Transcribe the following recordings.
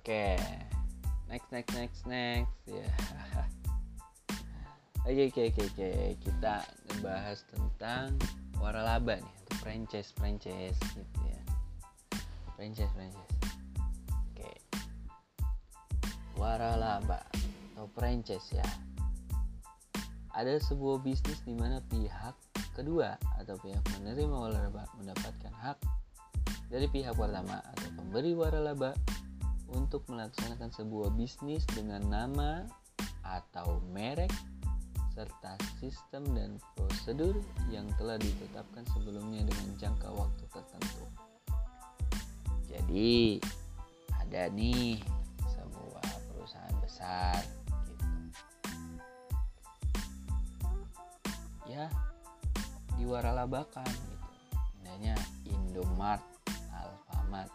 Oke, next next next next ya. Oke oke oke oke kita ngebahas tentang waralaba nih untuk franchise franchise gitu ya. Franchise franchise. Oke. Waralaba atau franchise ya. Ada sebuah bisnis di mana pihak kedua atau pihak menerima waralaba mendapatkan hak dari pihak pertama atau pemberi waralaba untuk melaksanakan sebuah bisnis dengan nama atau merek serta sistem dan prosedur yang telah ditetapkan sebelumnya dengan jangka waktu tertentu. Jadi ada nih sebuah perusahaan besar gitu. Ya diwaralabakan gitu. Namanya Indomart, Alfamart.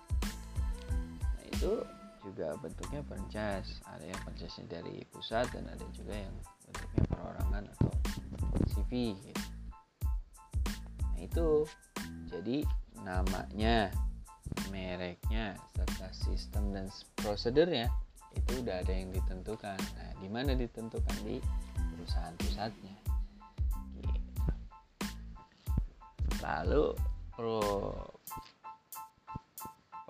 Nah, itu juga bentuknya franchise ada yang franchise dari pusat dan ada juga yang bentuknya perorangan atau CV gitu. nah itu. Jadi namanya mereknya serta sistem dan prosedurnya itu udah ada yang ditentukan. Nah di mana ditentukan? Di perusahaan pusatnya. Gitu. lalu pro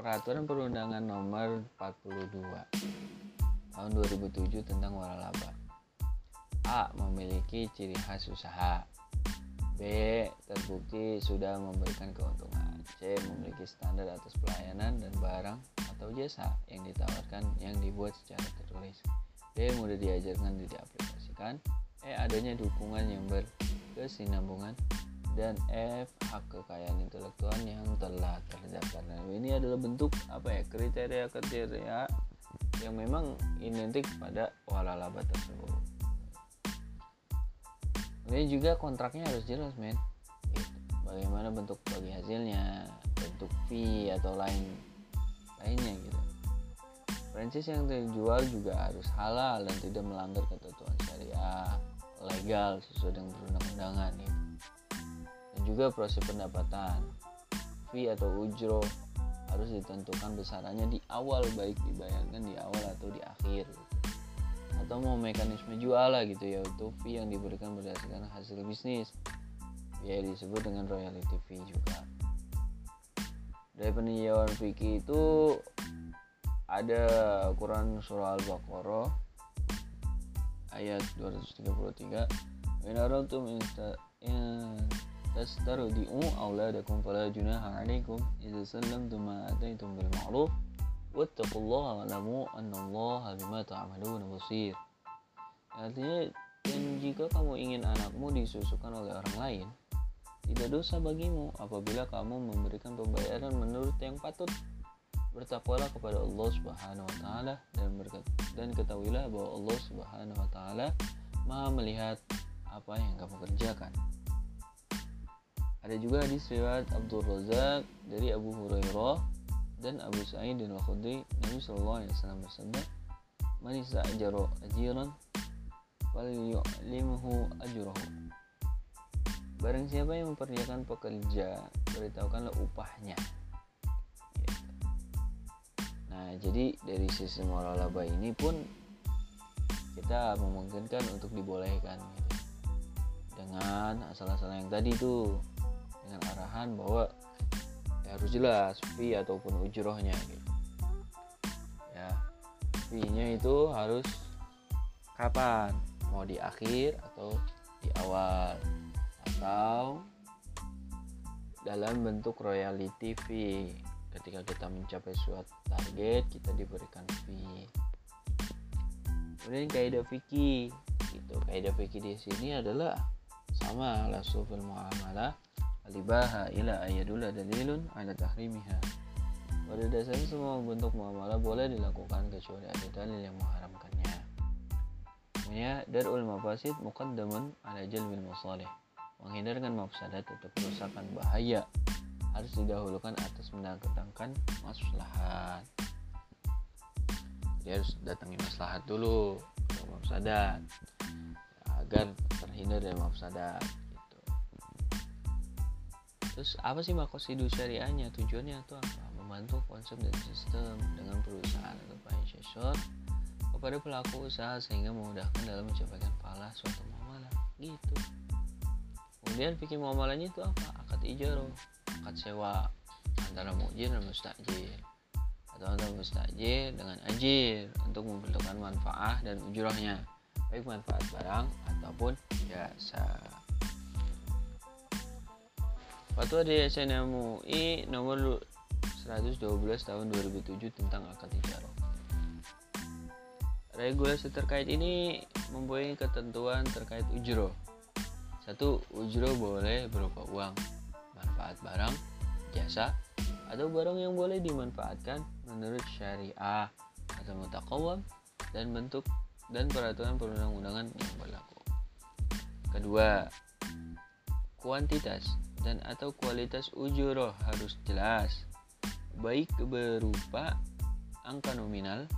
Peraturan Perundangan Nomor 42 Tahun 2007 tentang waralaba. A. Memiliki ciri khas usaha. B. Terbukti sudah memberikan keuntungan. C. Memiliki standar atas pelayanan dan barang atau jasa yang ditawarkan yang dibuat secara tertulis. D. Mudah diajarkan dan diaplikasikan. E. Adanya dukungan yang berkesinambungan dan F hak kekayaan intelektual yang telah terdaftar. Nah, ini adalah bentuk apa ya kriteria-kriteria yang memang identik pada waralaba tersebut. Ini juga kontraknya harus jelas, men. Gitu. Bagaimana bentuk bagi hasilnya, bentuk fee atau lain lainnya gitu. Franchise yang terjual juga harus halal dan tidak melanggar ketentuan syariah, legal sesuai dengan perundang-undangan gitu juga proses pendapatan. Fee atau ujro harus ditentukan besarannya di awal baik dibayarkan di awal atau di akhir atau mau mekanisme jual lah gitu ya untuk fee yang diberikan berdasarkan hasil bisnis. Biaya disebut dengan royalty fee juga. Dari peninjauan fikih itu ada Quran surah Al-Baqarah ayat 233 in aradtum تسترضئوا أولادكم فلا جناح عليكم إذا سلمتم ما آتيتم بالمعروف واتقوا الله واعلموا أن الله بما تعملون بصير artinya dan jika kamu ingin anakmu disusukan oleh orang lain tidak dosa bagimu apabila kamu memberikan pembayaran menurut yang patut bertakwalah kepada Allah Subhanahu wa taala dan berkat, dan ketahuilah bahwa Allah Subhanahu wa taala Maha melihat apa yang kamu kerjakan. Ada juga hadis riwayat Abdul Razak dari Abu Hurairah dan Abu Sa'id dan Al-Khudri. Nabi sallallahu alaihi wasallam bersabda Man ista'jara ajiran falyu'limhu ajrahu. Barang siapa yang memperlihatkan pekerja beritahukanlah upahnya. Nah jadi dari sistem waralaba ini pun kita memungkinkan untuk dibolehkan gitu. dengan asal-asal yang tadi tuh dengan arahan bahwa ya harus jelas fee ataupun ujrohnya gitu. Ya fee-nya itu harus kapan? Mau di akhir atau di awal? Atau dalam bentuk royalty fee. Ketika kita mencapai suatu target kita diberikan fee. Kemudian kaidah fikih gitu. Kaidah fikih di sini adalah sama la sufil muamalah alibaha ila ayadullah dalilun ala tahrimiha. Pada dasarnya semua bentuk muamalah boleh dilakukan kecuali ada dalil yang mengharamkannya. Ya darul mafasid muqaddamun ala jalbil masalih. Menghindarkan mafsadat atau kerusakan bahaya. Harus didahulukan atas mendatangkan maslahat. Dia harus datangi maslahat dulu mafsadat. Agar terhindar dari mafsadat terus apa sih makosidu syariahnya? Tujuannya itu apa? Membantu konsep dan sistem dengan perusahaan atau franchisor kepada pelaku usaha sehingga memudahkan dalam mencapai pahala suatu muamalah. Gitu. Kemudian fikih muamalahnya itu apa? Akad ijaro akad sewa antara mujir dan mustajir. Atau antara mustajir dengan ajir untuk membentukkan manfaat dan ujurahnya. Baik manfaat barang ataupun jasa Fatwa di SNMUI nomor 112 tahun 2007 tentang akad ijaro. Regulasi terkait ini mempunyai ketentuan terkait ujro. Satu, ujro boleh berupa uang, manfaat barang, jasa, atau barang yang boleh dimanfaatkan menurut syariah atau mutakawam dan bentuk dan peraturan perundang-undangan yang berlaku. Kedua, kuantitas dan atau kualitas ujroh harus jelas, baik berupa angka nominal,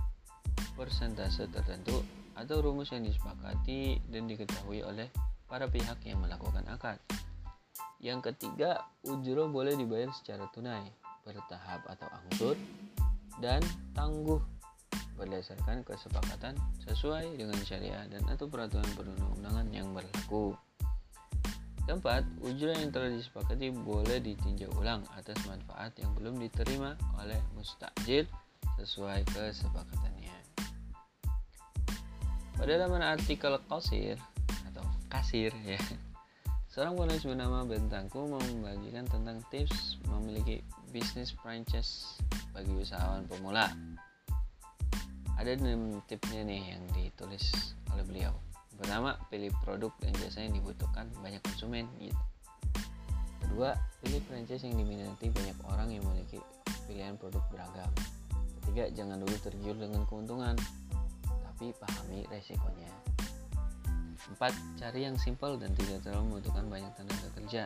persentase tertentu, atau rumus yang disepakati dan diketahui oleh para pihak yang melakukan akad. Yang ketiga, ujroh boleh dibayar secara tunai, bertahap atau anggur, dan tangguh berdasarkan kesepakatan sesuai dengan syariah dan atau peraturan perundang-undangan yang berlaku. Keempat, ujrah yang telah disepakati boleh ditinjau ulang atas manfaat yang belum diterima oleh mustajir sesuai kesepakatannya. Pada zaman artikel kasir atau kasir ya, seorang penulis bernama Bentangku membagikan tentang tips memiliki bisnis franchise bagi usahawan pemula. Ada enam tipsnya nih yang ditulis oleh beliau. Pertama, pilih produk yang dibutuhkan banyak konsumen gitu. Kedua, pilih franchise yang diminati banyak orang yang memiliki pilihan produk beragam. Ketiga, jangan dulu tergiur dengan keuntungan, tapi pahami resikonya. Empat, cari yang simpel dan tidak terlalu membutuhkan banyak tenaga kerja.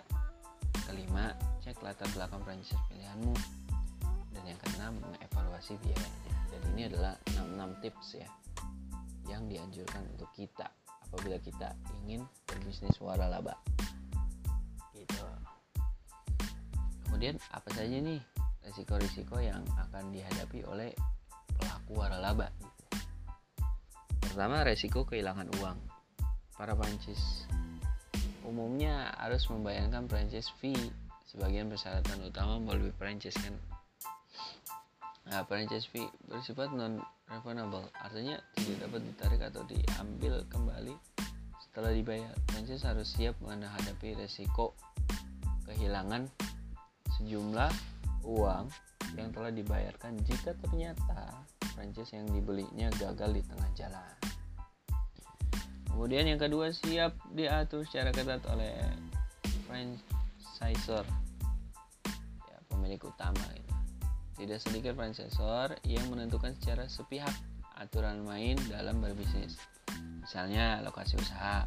Kelima, cek latar belakang franchise pilihanmu. Dan yang keenam, mengevaluasi biayanya. Dan ini adalah 6, 6 tips ya yang dianjurkan untuk kita apabila kita ingin berbisnis waralaba. Gitu. Kemudian apa saja nih risiko-risiko yang akan dihadapi oleh pelaku waralaba? Gitu. pertama resiko kehilangan uang. Para prancis umumnya harus membayarkan franchise fee sebagian persyaratan utama melalui franchise kan Nah, franchise fee bersifat non refundable, artinya tidak dapat ditarik atau diambil kembali setelah dibayar. Franchise harus siap menghadapi resiko kehilangan sejumlah uang yang telah dibayarkan jika ternyata franchise yang dibelinya gagal di tengah jalan. Kemudian yang kedua siap diatur secara ketat oleh franchisor, ya, pemilik utama. Gitu tidak sedikit franchisor yang menentukan secara sepihak aturan main dalam berbisnis. Misalnya lokasi usaha,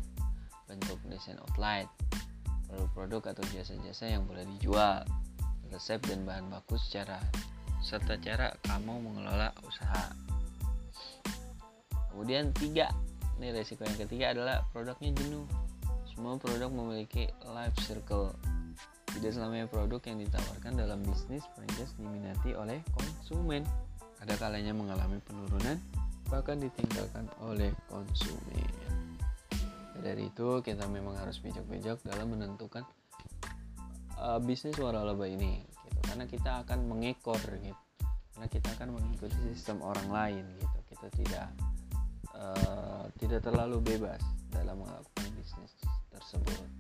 bentuk desain outline, produk-produk atau jasa-jasa yang boleh dijual, resep dan bahan baku secara serta cara kamu mengelola usaha. Kemudian tiga, ini resiko yang ketiga adalah produknya jenuh. Semua produk memiliki life circle tidak selamanya produk yang ditawarkan dalam bisnis franchise diminati oleh konsumen. Ada kalanya mengalami penurunan, bahkan ditinggalkan oleh konsumen. Ya, dari itu kita memang harus bijak-bijak dalam menentukan uh, bisnis waralaba ini, gitu. karena kita akan mengekor, gitu. karena kita akan mengikuti sistem orang lain, gitu. Kita tidak uh, tidak terlalu bebas dalam melakukan bisnis tersebut.